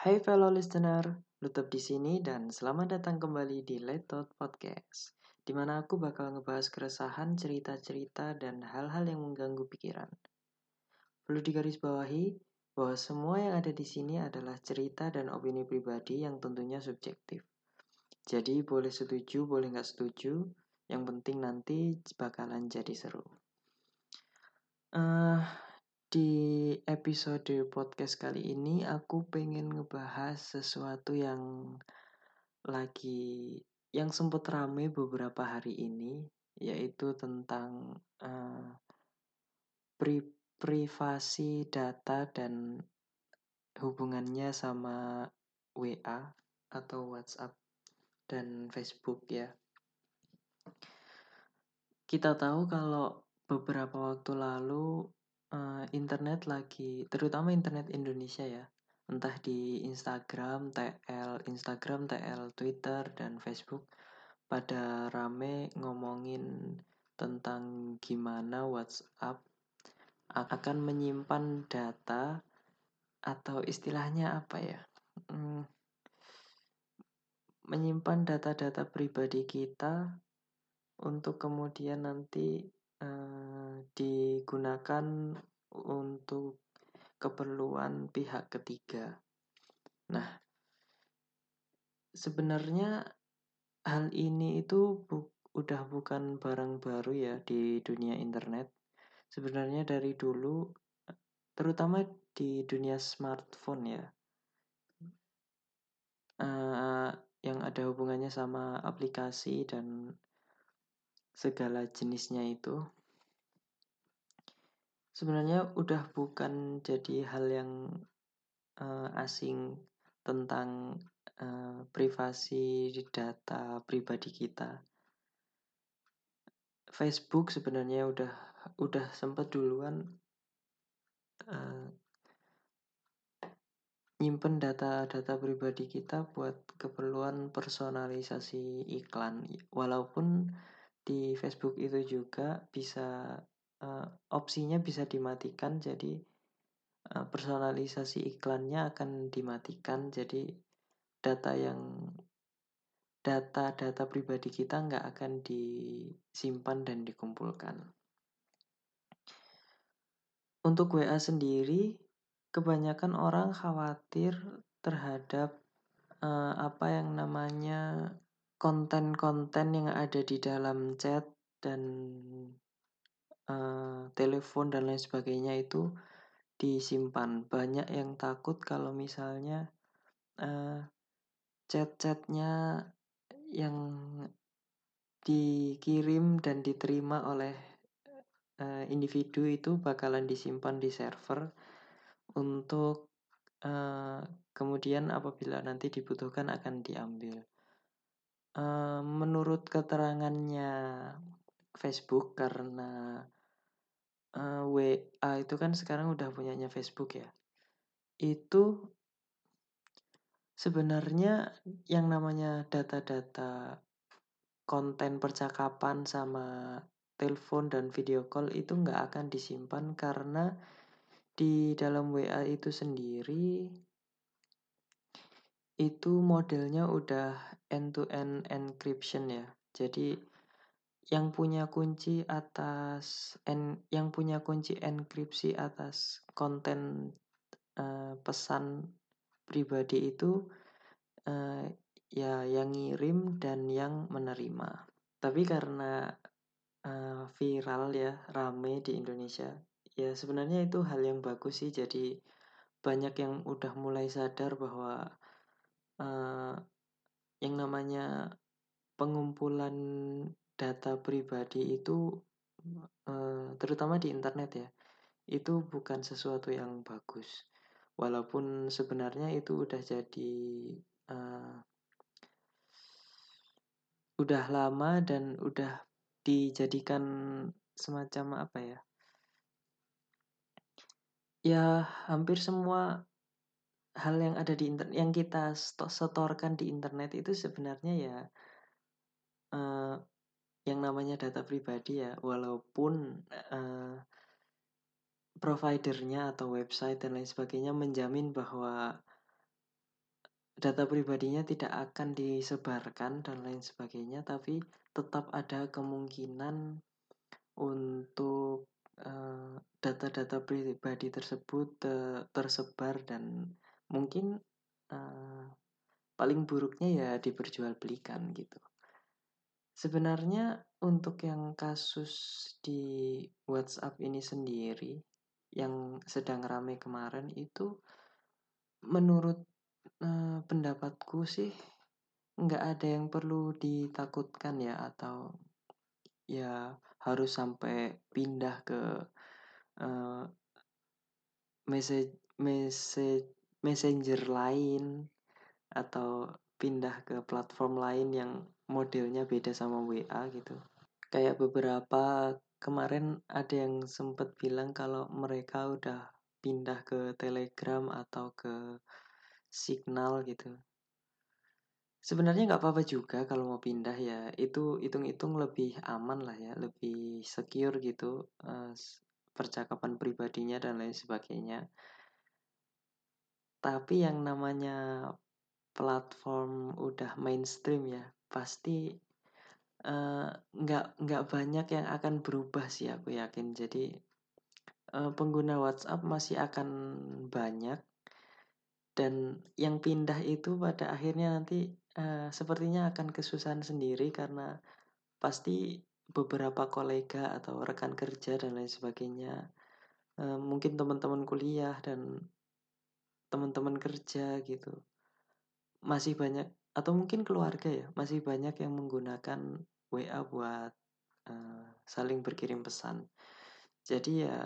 Hai fellow listener, tetap di sini dan selamat datang kembali di Thought Podcast, di mana aku bakal ngebahas keresahan, cerita-cerita, dan hal-hal yang mengganggu pikiran. Perlu digarisbawahi bahwa semua yang ada di sini adalah cerita dan opini pribadi yang tentunya subjektif. Jadi boleh setuju, boleh nggak setuju, yang penting nanti bakalan jadi seru. Uh, di episode podcast kali ini aku pengen ngebahas sesuatu yang lagi yang sempat rame beberapa hari ini yaitu tentang uh, pri privasi data dan hubungannya sama WA atau WhatsApp dan Facebook ya. Kita tahu kalau beberapa waktu lalu uh, internet lagi, terutama internet Indonesia ya, entah di Instagram, TL, Instagram, TL, Twitter, dan Facebook, pada rame ngomongin tentang gimana WhatsApp akan menyimpan data atau istilahnya apa ya, hmm, menyimpan data-data pribadi kita untuk kemudian nanti uh, digunakan untuk keperluan pihak ketiga. Nah, sebenarnya hal ini itu bu udah bukan barang baru ya di dunia internet. Sebenarnya dari dulu, terutama di dunia smartphone ya, uh, yang ada hubungannya sama aplikasi dan segala jenisnya itu sebenarnya udah bukan jadi hal yang uh, asing tentang uh, privasi data pribadi kita. Facebook sebenarnya udah udah sempat duluan uh, nyimpen data-data pribadi kita buat keperluan personalisasi iklan walaupun di Facebook itu juga bisa uh, opsinya bisa dimatikan jadi uh, personalisasi iklannya akan dimatikan jadi data yang data-data pribadi kita nggak akan disimpan dan dikumpulkan. Untuk WA sendiri, kebanyakan orang khawatir terhadap uh, apa yang namanya konten-konten yang ada di dalam chat dan uh, telepon dan lain sebagainya itu disimpan. Banyak yang takut kalau misalnya uh, chat-chatnya yang dikirim dan diterima oleh uh, individu itu bakalan disimpan di server untuk uh, kemudian apabila nanti dibutuhkan akan diambil. Menurut keterangannya Facebook karena uh, WA itu kan sekarang udah punyanya Facebook ya. Itu sebenarnya yang namanya data-data konten percakapan sama telepon dan video call itu nggak akan disimpan karena di dalam WA itu sendiri itu modelnya udah end-to-end -end encryption ya. Jadi yang punya kunci atas en, yang punya kunci enkripsi atas konten uh, pesan pribadi itu uh, ya yang ngirim dan yang menerima. Tapi karena uh, viral ya, rame di Indonesia, ya sebenarnya itu hal yang bagus sih. Jadi banyak yang udah mulai sadar bahwa uh, yang namanya pengumpulan data pribadi itu uh, terutama di internet ya itu bukan sesuatu yang bagus. Walaupun sebenarnya itu udah jadi uh, udah lama dan udah dijadikan semacam apa ya? Ya hampir semua hal yang ada di internet yang kita setorkan di internet itu sebenarnya ya uh, yang namanya data pribadi ya. Walaupun uh, providernya atau website dan lain sebagainya menjamin bahwa data pribadinya tidak akan disebarkan dan lain sebagainya, tapi tetap ada kemungkinan untuk uh, data-data pribadi tersebut uh, tersebar dan mungkin uh, paling buruknya ya diperjualbelikan gitu. Sebenarnya untuk yang kasus di WhatsApp ini sendiri yang sedang ramai kemarin itu menurut uh, pendapatku sih nggak ada yang perlu ditakutkan ya atau ya harus sampai pindah ke uh, message message messenger lain atau pindah ke platform lain yang modelnya beda sama WA gitu. Kayak beberapa kemarin ada yang sempat bilang kalau mereka udah pindah ke Telegram atau ke Signal gitu. Sebenarnya nggak apa-apa juga kalau mau pindah ya. Itu hitung-hitung lebih aman lah ya, lebih secure gitu uh, percakapan pribadinya dan lain sebagainya. Tapi yang namanya platform udah mainstream ya, pasti uh, nggak nggak banyak yang akan berubah sih aku yakin. Jadi uh, pengguna WhatsApp masih akan banyak dan yang pindah itu pada akhirnya nanti uh, sepertinya akan kesusahan sendiri karena pasti beberapa kolega atau rekan kerja dan lain sebagainya mungkin teman-teman kuliah dan teman-teman kerja gitu masih banyak atau mungkin keluarga ya masih banyak yang menggunakan WA buat uh, saling berkirim pesan jadi ya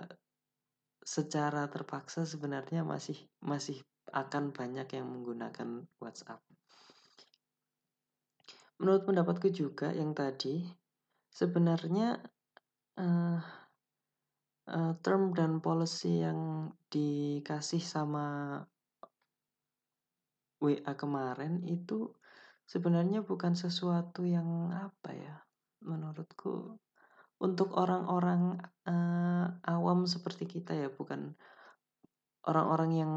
secara terpaksa sebenarnya masih masih akan banyak yang menggunakan WhatsApp. Menurut pendapatku juga yang tadi sebenarnya uh, uh, term dan policy yang dikasih sama WA kemarin itu sebenarnya bukan sesuatu yang apa ya menurutku untuk orang-orang uh, awam seperti kita ya bukan orang-orang yang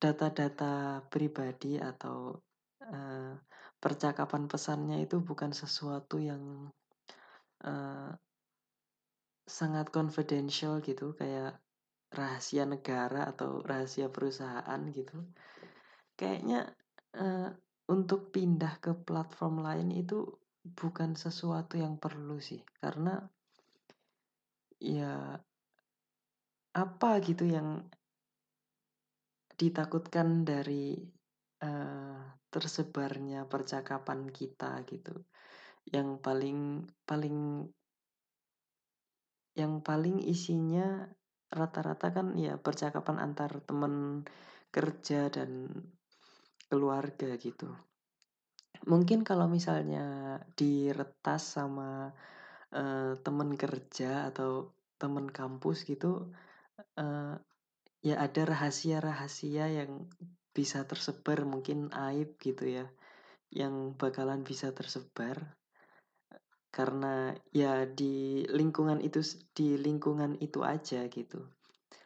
data-data pribadi atau uh, percakapan pesannya itu bukan sesuatu yang uh, sangat confidential gitu kayak rahasia negara atau rahasia perusahaan gitu kayaknya uh, untuk pindah ke platform lain itu bukan sesuatu yang perlu sih karena ya apa gitu yang ditakutkan dari uh, tersebarnya percakapan kita gitu. Yang paling paling yang paling isinya rata-rata kan ya percakapan antar teman kerja dan keluarga gitu. Mungkin kalau misalnya diretas sama uh, teman kerja atau teman kampus gitu, uh, ya ada rahasia-rahasia yang bisa tersebar mungkin aib gitu ya yang bakalan bisa tersebar karena ya di lingkungan itu di lingkungan itu aja gitu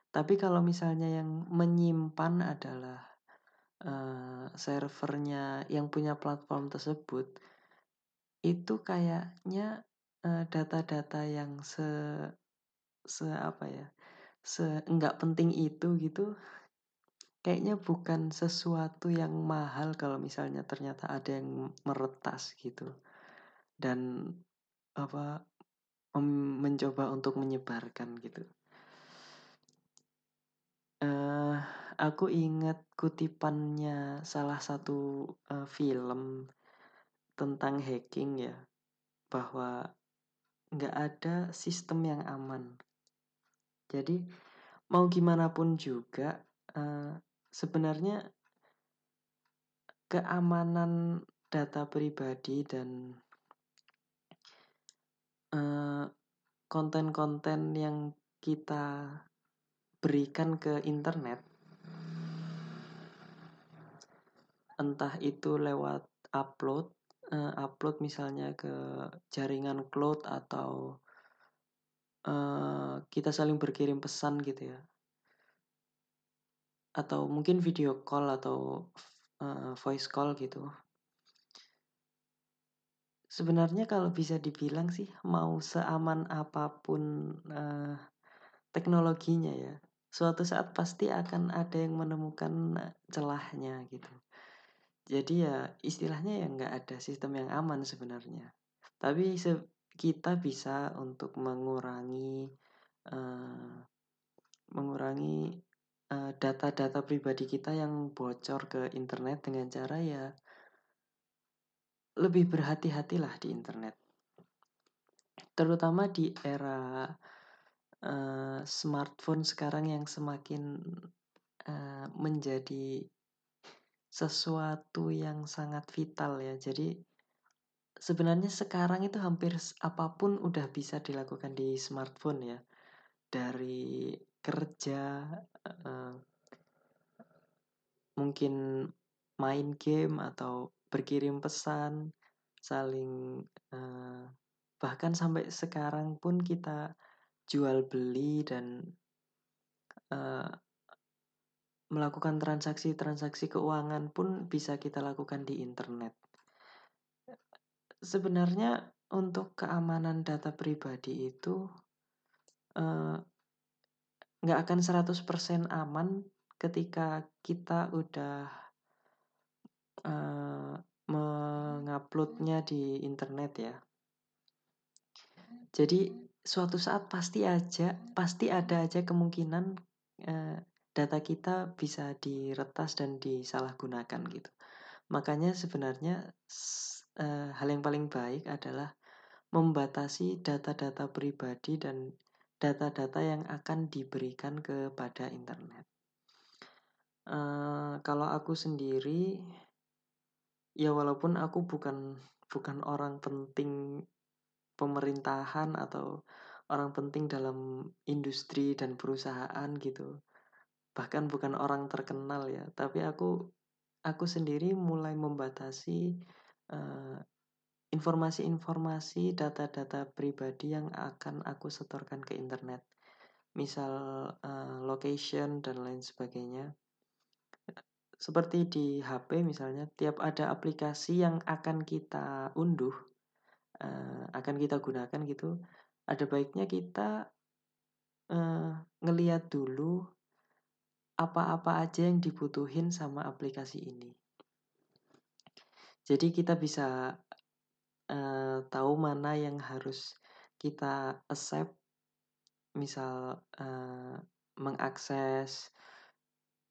tapi kalau misalnya yang menyimpan adalah uh, servernya yang punya platform tersebut itu kayaknya data data-data yang se se apa ya se enggak penting itu gitu kayaknya bukan sesuatu yang mahal kalau misalnya ternyata ada yang meretas gitu dan apa mencoba untuk menyebarkan gitu. Uh, aku ingat kutipannya salah satu uh, film tentang hacking ya bahwa nggak ada sistem yang aman. Jadi mau gimana pun juga uh, sebenarnya keamanan data pribadi dan konten-konten yang kita berikan ke internet entah itu lewat upload uh, upload misalnya ke jaringan cloud atau uh, kita saling berkirim pesan gitu ya atau mungkin video call atau uh, voice call gitu. Sebenarnya kalau bisa dibilang sih mau seaman apa pun uh, teknologinya ya, suatu saat pasti akan ada yang menemukan celahnya gitu. Jadi ya istilahnya ya nggak ada sistem yang aman sebenarnya. Tapi kita bisa untuk mengurangi uh, mengurangi uh, data-data pribadi kita yang bocor ke internet dengan cara ya lebih berhati-hatilah di internet. Terutama di era uh, smartphone sekarang yang semakin uh, menjadi sesuatu yang sangat vital ya. Jadi sebenarnya sekarang itu hampir apa pun udah bisa dilakukan di smartphone ya. Dari kerja, uh, mungkin main game atau berkirim pesan, saling uh, bahkan sampai sekarang pun kita jual beli dan uh, melakukan transaksi-transaksi keuangan pun bisa kita lakukan di internet. Sebenarnya untuk keamanan data pribadi itu nggak uh, akan 100% aman ketika kita udah uh, menguploadnya di internet ya. Jadi suatu saat pasti aja, pasti ada aja kemungkinan uh, data kita bisa diretas dan disalahgunakan gitu. Makanya sebenarnya uh, hal yang paling baik adalah membatasi data-data pribadi dan data-data yang akan diberikan kepada internet. Uh, kalau aku sendiri, ya walaupun aku bukan bukan orang penting pemerintahan atau orang penting dalam industri dan perusahaan gitu, bahkan bukan orang terkenal ya, tapi aku aku sendiri mulai membatasi uh, informasi-informasi data-data pribadi yang akan aku setorkan ke internet, misal uh, location dan lain sebagainya. Seperti di HP misalnya, tiap ada aplikasi yang akan kita unduh, uh, akan kita gunakan gitu, ada baiknya kita uh, ngeliat dulu apa-apa aja yang dibutuhin sama aplikasi ini. Jadi kita bisa uh, tahu mana yang harus kita accept, misal uh, mengakses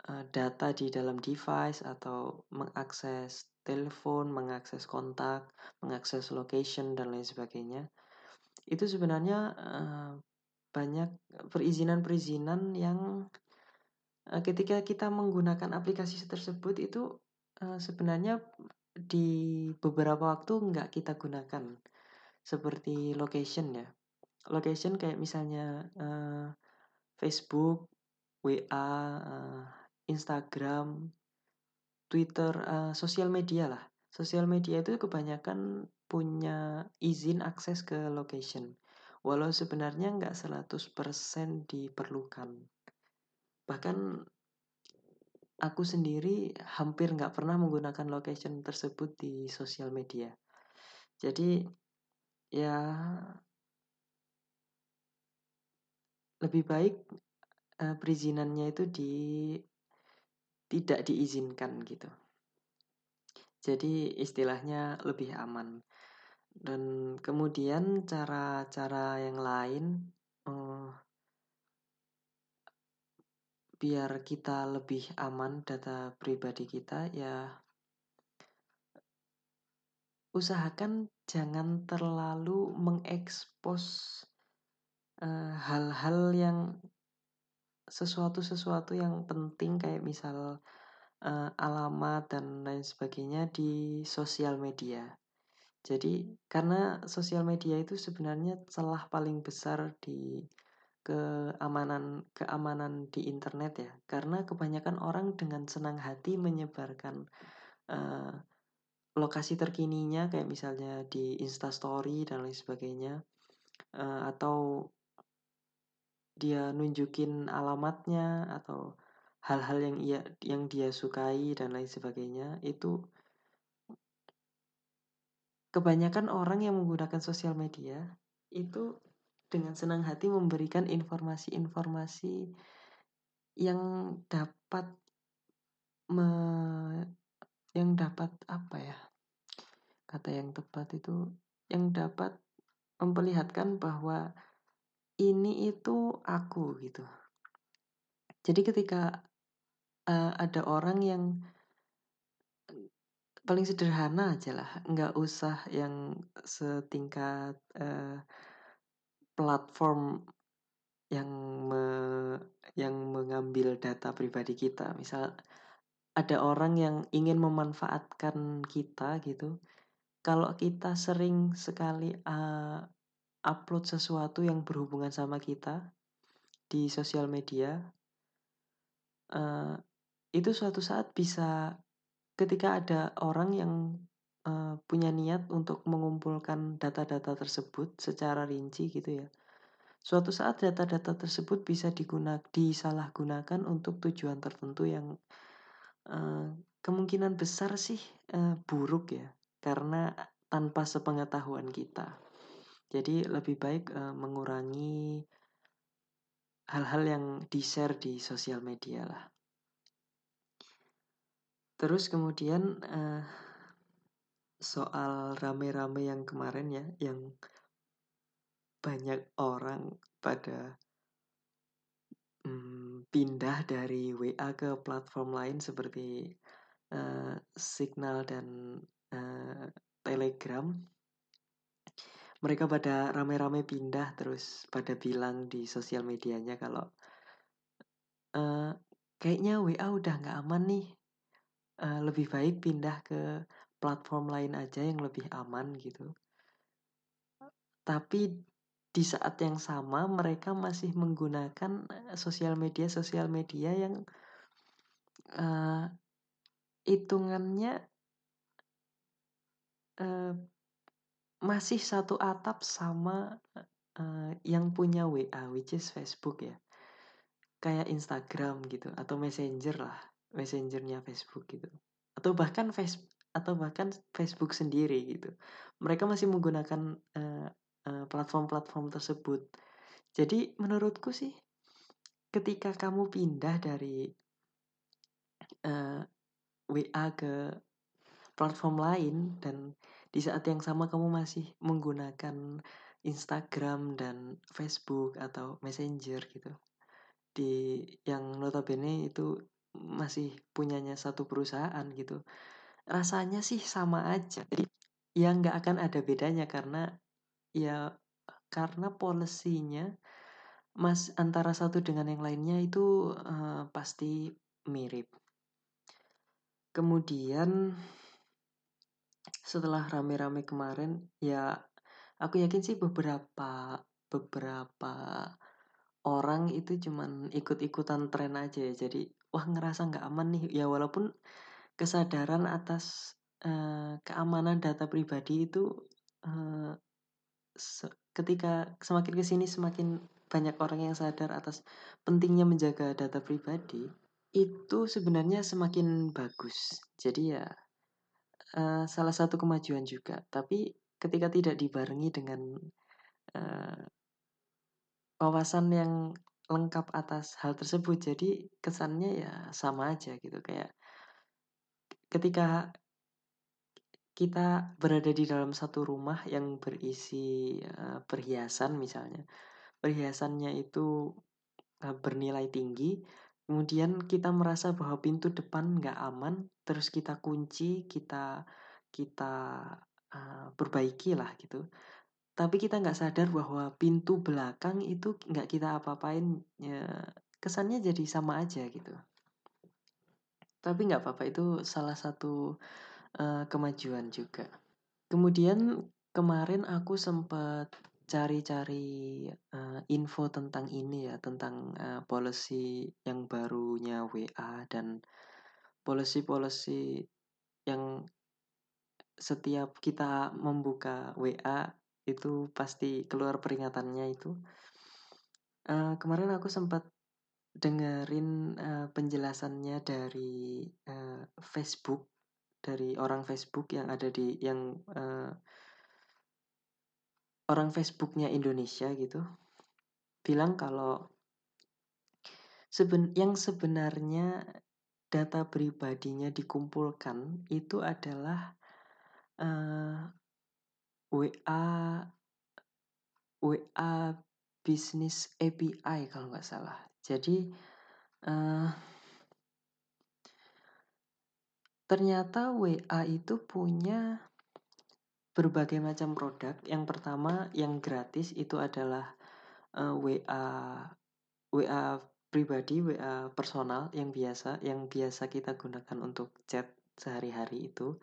Eh, data di dalam device atau mengakses telepon, mengakses kontak, mengakses location dan lain sebagainya. Itu sebenarnya uh, banyak perizinan-perizinan yang uh, ketika kita menggunakan aplikasi tersebut itu uh, sebenarnya di beberapa waktu nggak kita gunakan seperti location ya location kayak misalnya uh, Facebook WA uh, Instagram, Twitter, uh, sosial media lah. Sosial media itu kebanyakan punya izin akses ke location. Walau sebenarnya nggak 100% diperlukan. Bahkan aku sendiri hampir nggak pernah menggunakan location tersebut di sosial media. Jadi ya lebih baik uh, perizinannya itu di tidak diizinkan gitu. Jadi istilahnya lebih aman. Dan kemudian cara-cara yang lain uh, biar kita lebih aman data pribadi kita ya usahakan jangan terlalu mengekspos eh, hal-hal uh, yang sesuatu-sesuatu yang penting kayak misal uh, alamat dan lain sebagainya di sosial media. Jadi karena sosial media itu sebenarnya celah paling besar di keamanan keamanan di internet ya. Karena kebanyakan orang dengan senang hati menyebarkan uh, lokasi terkininya kayak misalnya di Instastory dan lain sebagainya uh, atau dia nunjukin alamatnya atau hal-hal yang ia yang dia sukai dan lain sebagainya itu kebanyakan orang yang menggunakan sosial media itu dengan senang hati memberikan informasi-informasi yang dapat me, yang dapat apa ya kata yang tepat itu yang dapat memperlihatkan bahwa ini itu aku gitu. Jadi ketika uh, ada orang yang paling sederhana aja lah nggak usah yang setingkat uh, platform yang me, yang mengambil data pribadi kita. Misal ada orang yang ingin memanfaatkan kita gitu. Kalau kita sering sekali uh, upload sesuatu yang berhubungan sama kita di sosial media uh, itu suatu saat bisa ketika ada orang yang uh, punya niat untuk mengumpulkan data-data tersebut secara rinci gitu ya. Suatu saat data-data tersebut bisa digunakan disalahgunakan untuk tujuan tertentu yang uh, kemungkinan besar sih uh, buruk ya, karena tanpa sepengetahuan kita. Jadi lebih baik uh, mengurangi hal-hal yang di-share di sosial media lah. Terus kemudian uh, soal rame-rame yang kemarin ya, yang banyak orang pada um, pindah dari WA ke platform lain seperti uh, Signal dan uh, Telegram. Mereka pada rame-rame pindah terus pada bilang di sosial medianya kalau uh, kayaknya WA udah nggak aman nih uh, lebih baik pindah ke platform lain aja yang lebih aman gitu. Tapi di saat yang sama mereka masih menggunakan eh, sosial media sosial media yang uh, hitungannya uh, masih satu atap sama uh, yang punya WA which is Facebook ya. Kayak Instagram gitu atau Messenger lah messengernya Facebook gitu. Atau bahkan face atau bahkan Facebook sendiri gitu. Mereka masih menggunakan platform uh, platform-platform tersebut. Jadi menurutku sih ketika kamu pindah dari uh, WA ke platform lain dan di saat yang sama kamu masih menggunakan Instagram dan Facebook atau Messenger gitu. Di yang notabene itu masih punyanya satu perusahaan gitu. Rasanya sih sama aja. Jadi ya nggak akan ada bedanya karena ya karena polisinya mas antara satu dengan yang lainnya itu uh, pasti mirip. Kemudian setelah rame-rame kemarin ya aku yakin sih beberapa beberapa orang itu cuman ikut-ikutan tren aja ya. Jadi wah ngerasa nggak aman nih. Ya walaupun kesadaran atas uh, keamanan data pribadi itu uh, se ketika semakin ke sini semakin banyak orang yang sadar atas pentingnya menjaga data pribadi itu sebenarnya semakin bagus. Jadi ya uh, salah satu kemajuan juga. Tapi ketika tidak dibarengi dengan uh, wawasan yang lengkap atas hal tersebut jadi kesannya ya sama aja gitu. Kayak ketika kita berada di dalam satu rumah yang berisi uh, perhiasan misalnya perhiasannya itu uh, bernilai tinggi kemudian kita merasa bahwa pintu depan nggak aman terus kita kunci kita kita uh, perbaiki lah gitu. Tapi kita nggak sadar bahwa pintu belakang itu nggak kita apa-apain ya kesannya jadi sama aja gitu. Tapi nggak apa-apa itu salah satu uh, kemajuan juga. Kemudian kemarin aku sempat cari-cari uh, info tentang ini ya tentang uh, policy yang barunya WA dan policy-policy yang setiap kita membuka WA itu pasti keluar peringatannya itu. Uh, kemarin aku sempat dengerin uh, penjelasannya dari uh, Facebook dari orang Facebook yang ada di yang uh, orang Facebooknya Indonesia gitu bilang kalau seben yang sebenarnya data pribadinya dikumpulkan itu adalah uh, WA WA Business API kalau nggak salah. Jadi uh, ternyata WA itu punya berbagai macam produk. Yang pertama yang gratis itu adalah uh, WA WA pribadi, WA personal yang biasa, yang biasa kita gunakan untuk chat sehari-hari itu.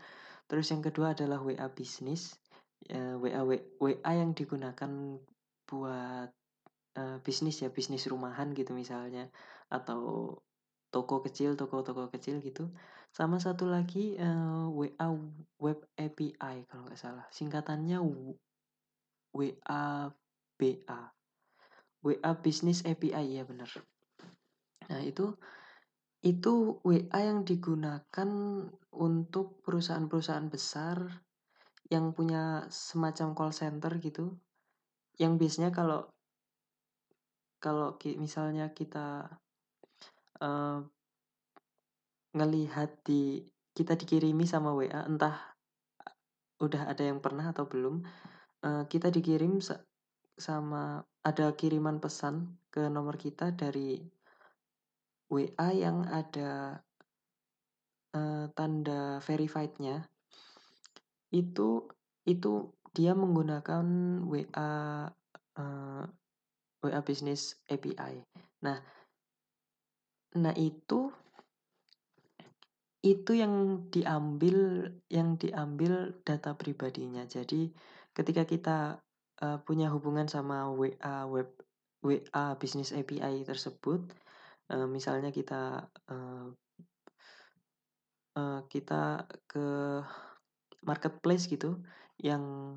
Terus yang kedua adalah WA bisnis, uh, WA WA yang digunakan buat uh, bisnis ya, bisnis rumahan gitu misalnya, atau toko kecil, toko-toko kecil gitu. Sama satu lagi uh, eh, WA Web API kalau nggak salah. Singkatannya WA BA. WA Business API ya benar. Nah, itu itu WA yang digunakan untuk perusahaan-perusahaan besar yang punya semacam call center gitu. Yang biasanya kalau kalau misalnya kita uh, ngelihat di kita dikirimi sama WA entah udah ada yang pernah atau belum uh, kita dikirim sama ada kiriman pesan ke nomor kita dari WA yang ada uh, tanda verified-nya itu itu dia menggunakan WA uh, WA Business API. Nah, Nah, itu itu yang diambil yang diambil data pribadinya. Jadi ketika kita uh, punya hubungan sama WA web WA Business API tersebut, uh, misalnya kita uh, uh, kita ke marketplace gitu yang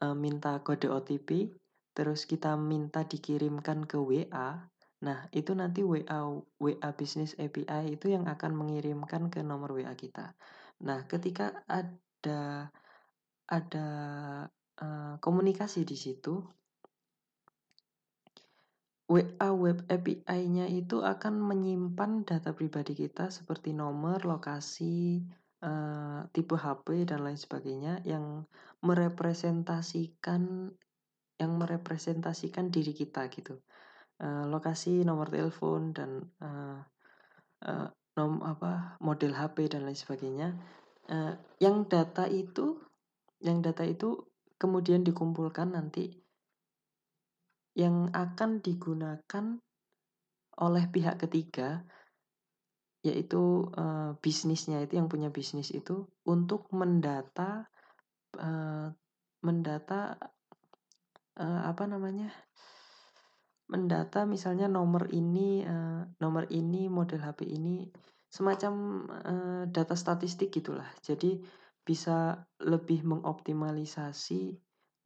uh, minta kode OTP, terus kita minta dikirimkan ke WA, Nah, itu nanti WA WA Business API itu yang akan mengirimkan ke nomor WA kita. Nah, ketika ada ada uh, komunikasi di situ, WA Web API-nya itu akan menyimpan data pribadi kita seperti nomor, lokasi, uh, tipe HP dan lain sebagainya yang merepresentasikan yang merepresentasikan diri kita gitu. Eh, lokasi, nomor telepon dan uh, uh, nom apa model HP dan lain sebagainya. Uh, yang data itu, yang data itu kemudian dikumpulkan nanti yang akan digunakan oleh pihak ketiga yaitu uh, bisnisnya itu yang punya bisnis itu untuk mendata uh, mendata uh, apa namanya mendata misalnya nomor ini uh, nomor ini model HP ini semacam uh, data statistik gitulah. Jadi bisa lebih mengoptimalisasi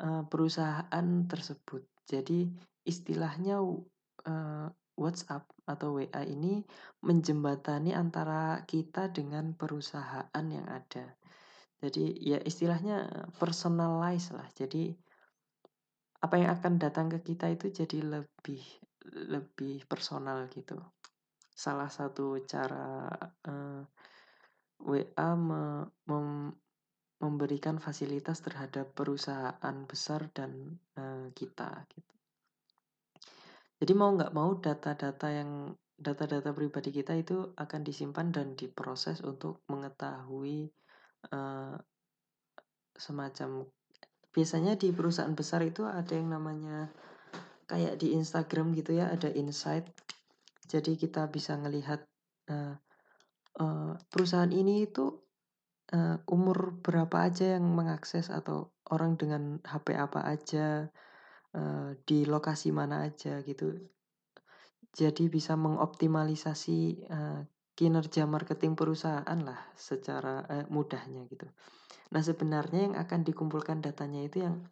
uh, perusahaan tersebut. Jadi istilahnya uh, WhatsApp atau WA ini menjembatani antara kita dengan perusahaan yang ada. Jadi ya istilahnya personalize lah. Jadi apa yang akan datang ke kita itu jadi lebih lebih personal gitu. Salah satu cara uh, eh, WA me, mem, memberikan fasilitas terhadap perusahaan besar dan uh, kita gitu. Jadi mau nggak mau data-data yang data-data pribadi kita itu akan disimpan dan diproses untuk mengetahui uh, semacam biasanya di perusahaan besar itu ada yang namanya kayak di Instagram gitu ya ada insight. Jadi kita bisa ngelihat uh, uh, perusahaan ini itu uh, umur berapa aja yang mengakses atau orang dengan HP apa aja uh, di lokasi mana aja gitu. Jadi bisa mengoptimalisasi uh, kinerja marketing perusahaan lah secara uh, mudahnya gitu Nah, sebenarnya yang akan dikumpulkan datanya itu yang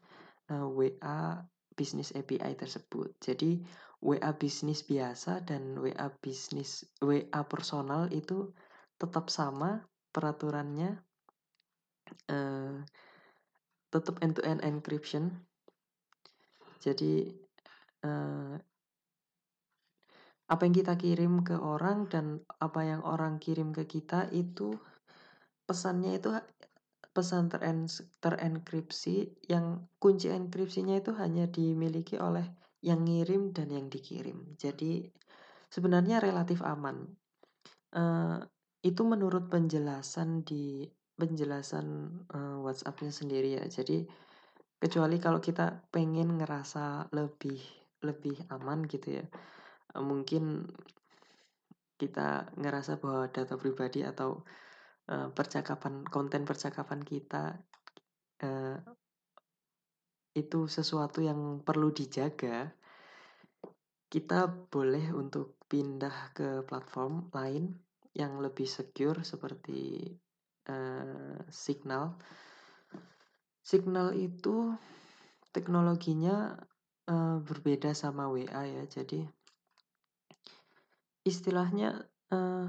uh, WA bisnis API tersebut. Jadi WA bisnis biasa dan WA bisnis WA personal itu tetap sama peraturannya uh, tetap end-to-end encryption. Jadi uh, apa yang kita kirim ke orang dan apa yang orang kirim ke kita itu pesannya itu pesan teren terenkripsi yang kunci enkripsinya itu hanya dimiliki oleh yang ngirim dan yang dikirim. Jadi sebenarnya relatif aman. Uh, itu menurut penjelasan di penjelasan uh, WhatsAppnya sendiri ya. Jadi kecuali kalau kita pengen ngerasa lebih lebih aman gitu ya, uh, mungkin kita ngerasa bahwa data pribadi atau uh, percakapan konten percakapan kita uh, itu sesuatu yang perlu dijaga, kita boleh untuk pindah ke platform lain yang lebih secure seperti uh, Signal. Signal itu teknologinya uh, berbeda sama WA ya, jadi istilahnya uh,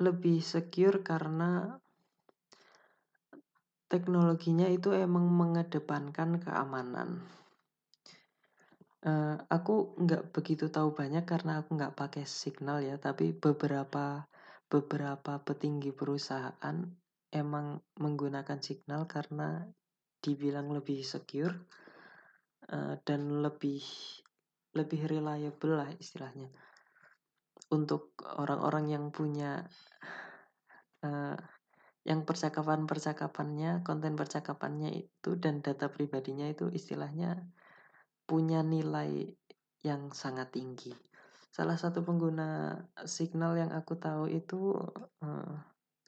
lebih secure karena teknologinya itu emang mengedepankan keamanan. Uh, aku nggak begitu tahu banyak karena aku nggak pakai signal ya, tapi beberapa beberapa petinggi perusahaan emang menggunakan signal karena dibilang lebih secure uh, dan lebih lebih reliable lah istilahnya untuk orang-orang yang punya uh, yang percakapan-percakapannya, konten percakapannya itu dan data pribadinya itu istilahnya punya nilai yang sangat tinggi. Salah satu pengguna signal yang aku tahu itu uh,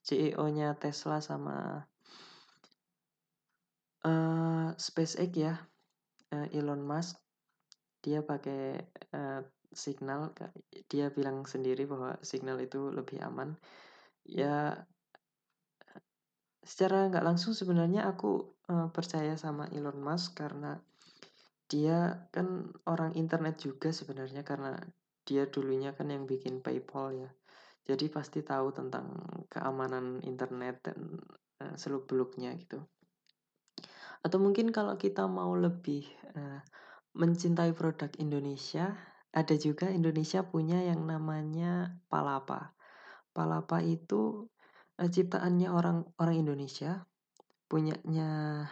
CEO-nya Tesla sama uh, SpaceX ya, uh, Elon Musk. Dia pakai uh, signal, dia bilang sendiri bahwa signal itu lebih aman. Ya secara nggak langsung sebenarnya aku uh, percaya sama Elon Musk karena dia kan orang internet juga sebenarnya karena dia dulunya kan yang bikin PayPal ya. Jadi pasti tahu tentang keamanan internet dan uh, seluk-beluknya gitu. Atau mungkin kalau kita mau lebih uh, mencintai produk Indonesia, ada juga Indonesia punya yang namanya Palapa. Palapa itu uh, ciptaannya orang orang Indonesia punyanya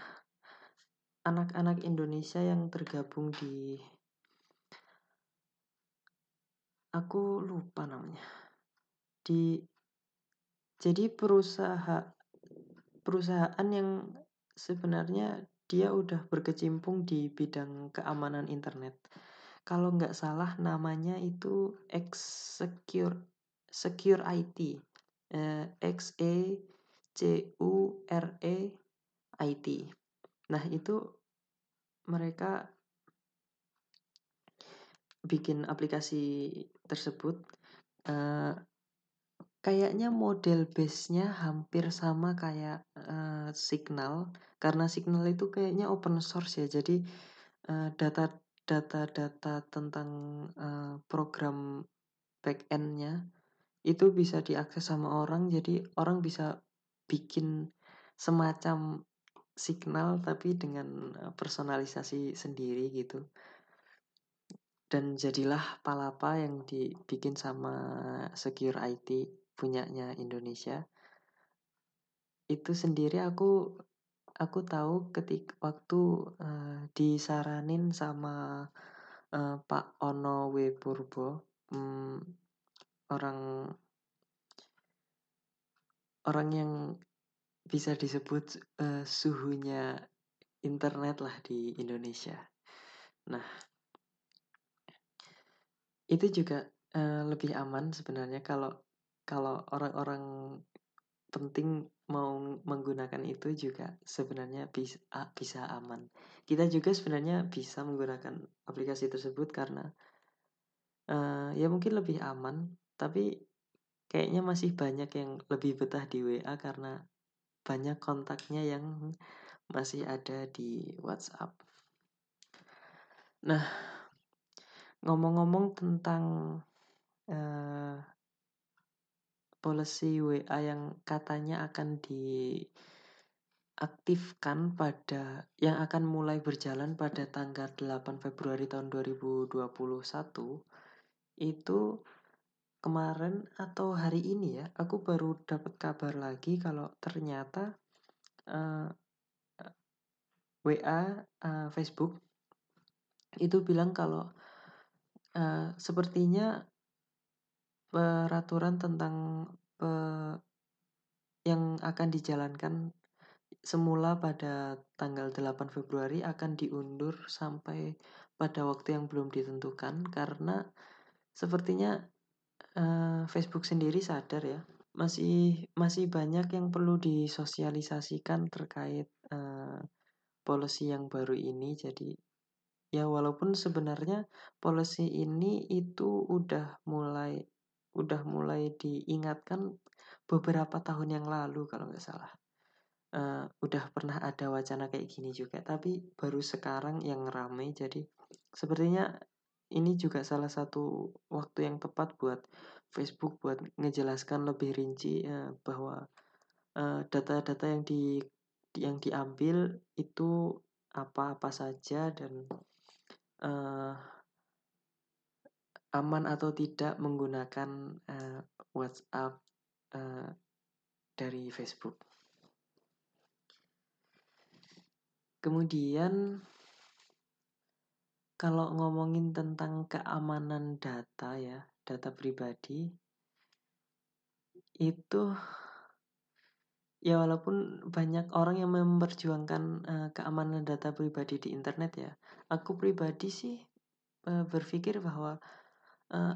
anak-anak Indonesia yang tergabung di aku lupa namanya di jadi perusahaan perusahaan yang sebenarnya dia udah berkecimpung di bidang keamanan internet kalau nggak salah namanya itu X Secure IT eh, X E C U R E IT. Nah, itu mereka bikin aplikasi tersebut uh, kayaknya model base-nya hampir sama kayak uh, Signal karena Signal itu kayaknya open source ya. Jadi uh, data data-data tentang uh, program back-end-nya itu bisa diakses sama orang. Jadi orang bisa bikin semacam signal tapi dengan personalisasi sendiri gitu. Dan jadilah Palapa yang dibikin sama Secure IT punyanya Indonesia. Itu sendiri aku aku tahu ketika waktu uh, disaranin sama uh, Pak Ono W Purbo um, orang orang yang bisa disebut uh, suhunya internet lah di Indonesia. Nah, itu juga uh, lebih aman sebenarnya kalau kalau orang-orang penting mau menggunakan itu juga sebenarnya bisa bisa aman. Kita juga sebenarnya bisa menggunakan aplikasi tersebut karena uh, ya mungkin lebih aman tapi kayaknya masih banyak yang lebih betah di WA karena banyak kontaknya yang masih ada di WhatsApp. Nah, ngomong-ngomong tentang uh, policy WA yang katanya akan diaktifkan pada yang akan mulai berjalan pada tanggal 8 Februari tahun 2021 itu kemarin atau hari ini ya aku baru dapat kabar lagi kalau ternyata uh, eh, WA uh, Facebook itu bilang kalau uh, sepertinya peraturan tentang pe, yang akan dijalankan semula pada tanggal 8 Februari akan diundur sampai pada waktu yang belum ditentukan karena sepertinya uh, Facebook sendiri sadar ya masih masih banyak yang perlu disosialisasikan terkait uh, policy yang baru ini. Jadi ya walaupun sebenarnya policy ini itu udah mulai udah mulai diingatkan beberapa tahun yang lalu kalau nggak salah. Uh, udah pernah ada wacana kayak gini juga, tapi baru sekarang yang ramai. Jadi sepertinya ini juga salah satu waktu yang tepat buat Facebook buat ngejelaskan lebih rinci uh, bahwa data-data uh, yang di yang diambil itu apa-apa saja dan uh, aman atau tidak menggunakan uh, WhatsApp uh, dari Facebook. Kemudian kalau ngomongin tentang keamanan data ya, data pribadi itu ya walaupun banyak orang yang memperjuangkan uh, keamanan data pribadi di internet ya, aku pribadi sih uh, berpikir bahwa uh,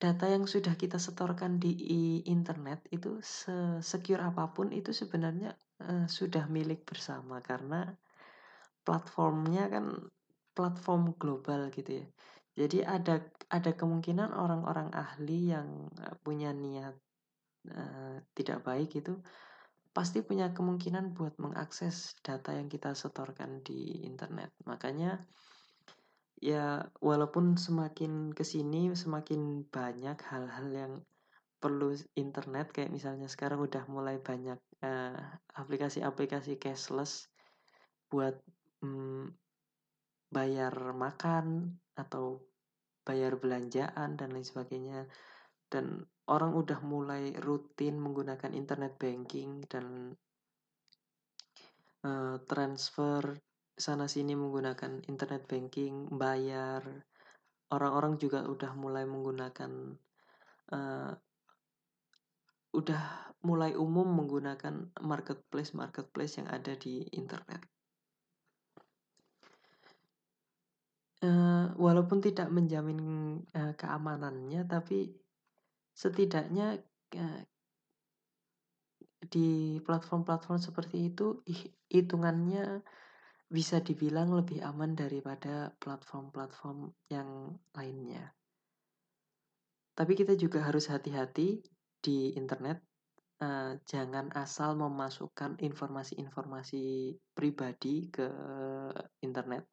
data yang sudah kita setorkan di internet itu secure apa pun itu sebenarnya uh, sudah milik bersama karena platformnya kan platform global gitu ya. Jadi ada ada kemungkinan orang-orang ahli yang punya niat uh, tidak baik itu pasti punya kemungkinan buat mengakses data yang kita setorkan di internet. Makanya ya walaupun semakin ke sini semakin banyak hal-hal yang perlu internet kayak misalnya sekarang udah mulai banyak eh, aplikasi-aplikasi cashless buat um, bayar makan atau bayar belanjaan dan lain sebagainya. Dan orang udah mulai rutin menggunakan internet banking dan uh, transfer sana sini menggunakan internet banking, bayar. Orang-orang juga udah mulai menggunakan uh, udah mulai umum menggunakan marketplace marketplace yang ada di internet. Uh, walaupun tidak menjamin uh, keamanannya, tapi setidaknya uh, di platform-platform seperti itu hitungannya bisa dibilang lebih aman daripada platform-platform yang lainnya. Tapi kita juga harus hati-hati di internet. Uh, jangan asal memasukkan informasi-informasi pribadi ke internet,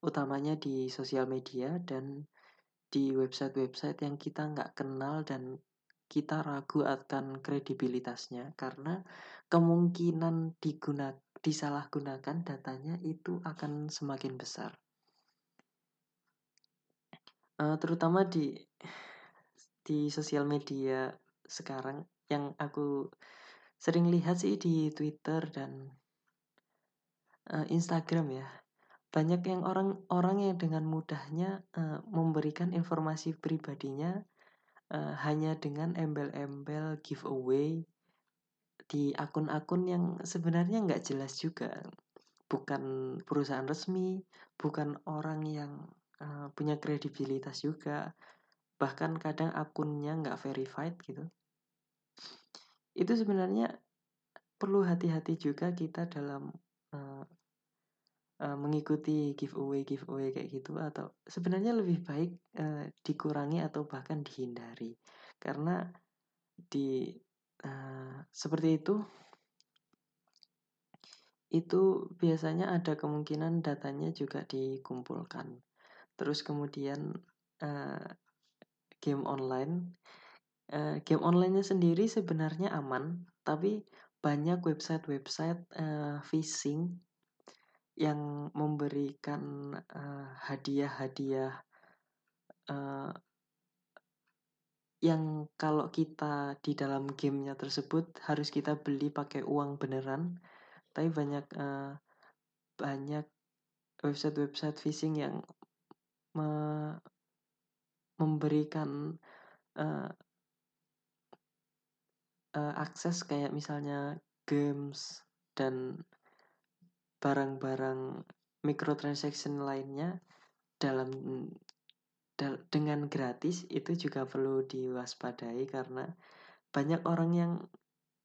utamanya di sosial media dan di website-website yang kita nggak kenal dan kita ragu akan kredibilitasnya karena kemungkinan digunakan disalahgunakan datanya itu akan semakin besar. Uh, terutama di di sosial media sekarang yang aku sering lihat sih di Twitter dan uh, Instagram ya. Banyak yang orang-orang yang dengan mudahnya uh, memberikan informasi pribadinya uh, hanya dengan embel-embel giveaway di akun-akun yang sebenarnya nggak jelas juga. Bukan perusahaan resmi bukan orang yang uh, punya kredibilitas juga. Bahkan kadang akunnya nggak verified gitu. Itu sebenarnya perlu hati-hati juga kita dalam uh, uh, mengikuti giveaway giveaway kayak gitu atau sebenarnya lebih baik uh, dikurangi atau bahkan dihindari. Karena di seperti itu itu biasanya ada kemungkinan datanya juga dikumpulkan. Terus kemudian uh, game online, uh, game onlinenya sendiri sebenarnya aman, tapi banyak website-website uh, phishing yang memberikan hadiah-hadiah uh, yang kalau kita di dalam gamenya tersebut harus kita beli pakai uang beneran. Tapi banyak uh, banyak website-website phishing yang me memberikan uh, uh, akses kayak misalnya games dan barang-barang microtransaction lainnya dalam dengan gratis itu juga perlu diwaspadai karena banyak orang yang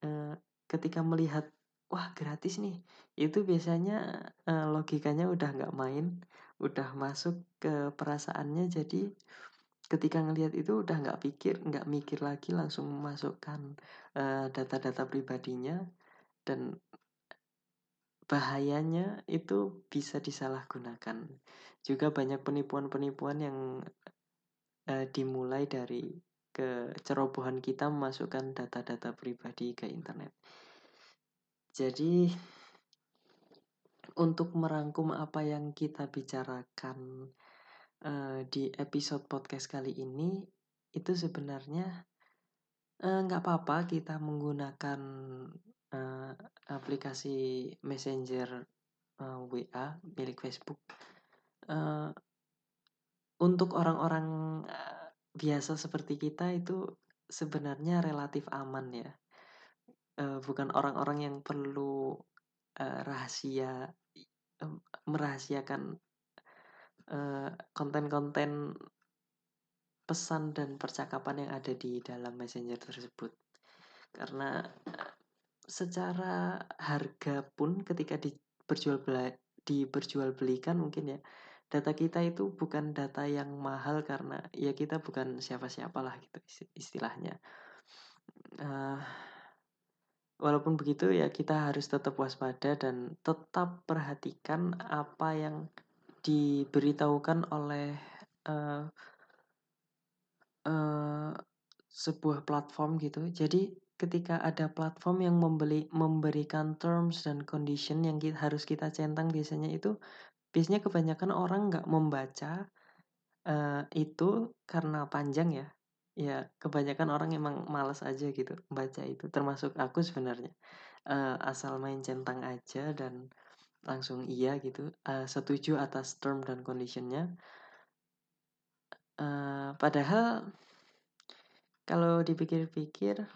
uh, ketika melihat wah gratis nih itu biasanya uh, logikanya udah nggak main udah masuk ke perasaannya jadi ketika ngelihat itu udah nggak pikir nggak mikir lagi langsung memasukkan data-data uh, pribadinya dan bahayanya itu bisa disalahgunakan. Juga banyak penipuan-penipuan yang uh, dimulai dari kecerobohan kita memasukkan data-data pribadi ke internet. Jadi untuk merangkum apa yang kita bicarakan uh, di episode podcast kali ini itu sebenarnya nggak uh, apa-apa kita menggunakan uh, aplikasi messenger uh, WA milik Facebook uh, untuk orang-orang uh, biasa seperti kita itu sebenarnya relatif aman ya. Uh, bukan orang-orang yang perlu uh, rahasia uh, merahasiakan konten-konten uh, pesan dan percakapan yang ada di dalam messenger tersebut. Karena secara harga pun ketika diperjual diperjualbelikan mungkin ya data kita itu bukan data yang mahal karena ya kita bukan siapa-siapa lah gitu istilahnya. Uh, walaupun begitu ya kita harus tetap waspada dan tetap perhatikan apa yang diberitahukan oleh uh, uh, sebuah platform gitu. Jadi ketika ada platform yang membeli memberikan terms dan condition yang kita, harus kita centang biasanya itu biasanya kebanyakan orang nggak membaca uh, itu karena panjang ya. Ya kebanyakan orang emang males aja gitu baca itu termasuk aku sebenarnya. Uh, asal main centang aja dan langsung iya gitu uh, setuju atas term dan conditionnya. Uh, padahal kalau dipikir-pikir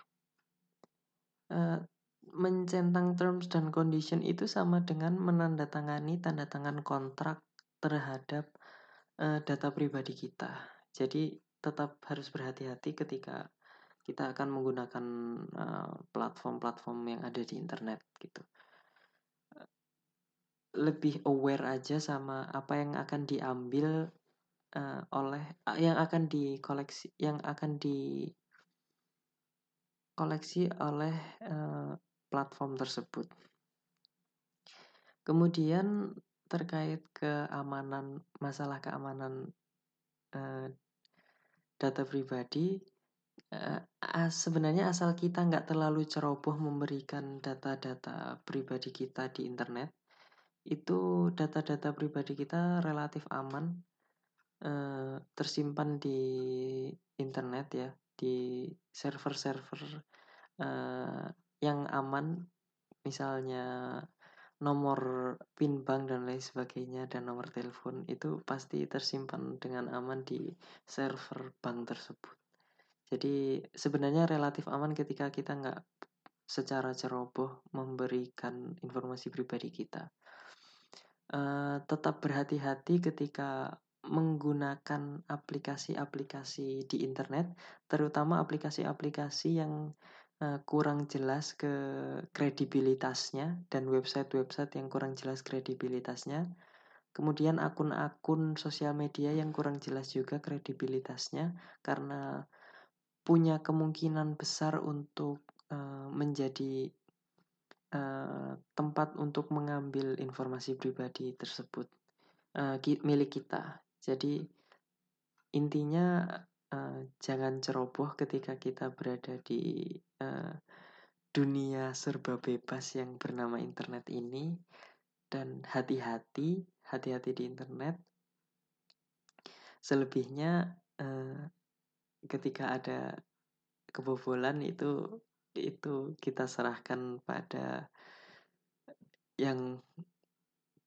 uh, mencentang terms dan condition itu sama dengan menandatangani tanda tangan kontrak terhadap uh, data pribadi kita. Jadi tetap harus berhati-hati ketika kita akan menggunakan platform-platform uh, yang ada di internet gitu. Lebih aware aja sama apa yang akan diambil uh, oleh uh, yang akan dikoleksi, yang akan di koleksi oleh uh, platform tersebut. Kemudian terkait keamanan masalah keamanan uh, data pribadi uh, sebenarnya asal kita nggak terlalu ceroboh memberikan data-data pribadi kita di internet itu data-data pribadi kita relatif aman uh, tersimpan di internet ya di server-server uh, yang aman misalnya nomor PIN bank dan lain sebagainya dan nomor telepon itu pasti tersimpan dengan aman di server bank tersebut. Jadi sebenarnya relatif aman ketika kita nggak secara ceroboh memberikan informasi pribadi kita. Uh, tetap berhati-hati ketika menggunakan aplikasi-aplikasi di internet, terutama aplikasi-aplikasi yang uh, kurang jelas ke kredibilitasnya dan website-website yang kurang jelas kredibilitasnya. Kemudian akun-akun sosial media yang kurang jelas juga kredibilitasnya karena punya kemungkinan besar untuk uh, menjadi uh, tempat untuk mengambil informasi pribadi tersebut uh, milik kita. Jadi intinya uh, jangan ceroboh ketika kita berada di uh, dunia serba bebas yang bernama internet ini dan hati-hati, hati-hati di internet. Selebihnya uh, ketika ada kebobolan itu itu kita serahkan pada yang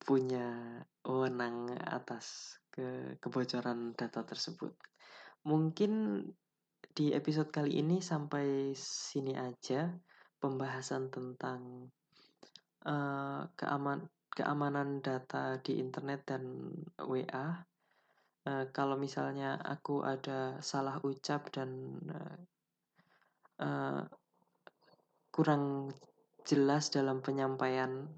punya wewenang atas ke kebocoran data tersebut. Mungkin di episode kali ini sampai sini aja pembahasan tentang uh, keaman keamanan data di internet dan WA. Uh, kalau misalnya aku ada salah ucap dan uh, uh, kurang jelas dalam penyampaian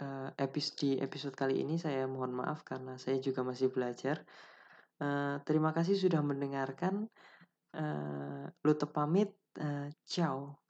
uh, episode di episode kali ini saya mohon maaf karena saya juga masih belajar. Uh, terima kasih sudah mendengarkan. Uh, Lute pamit. Uh, ciao.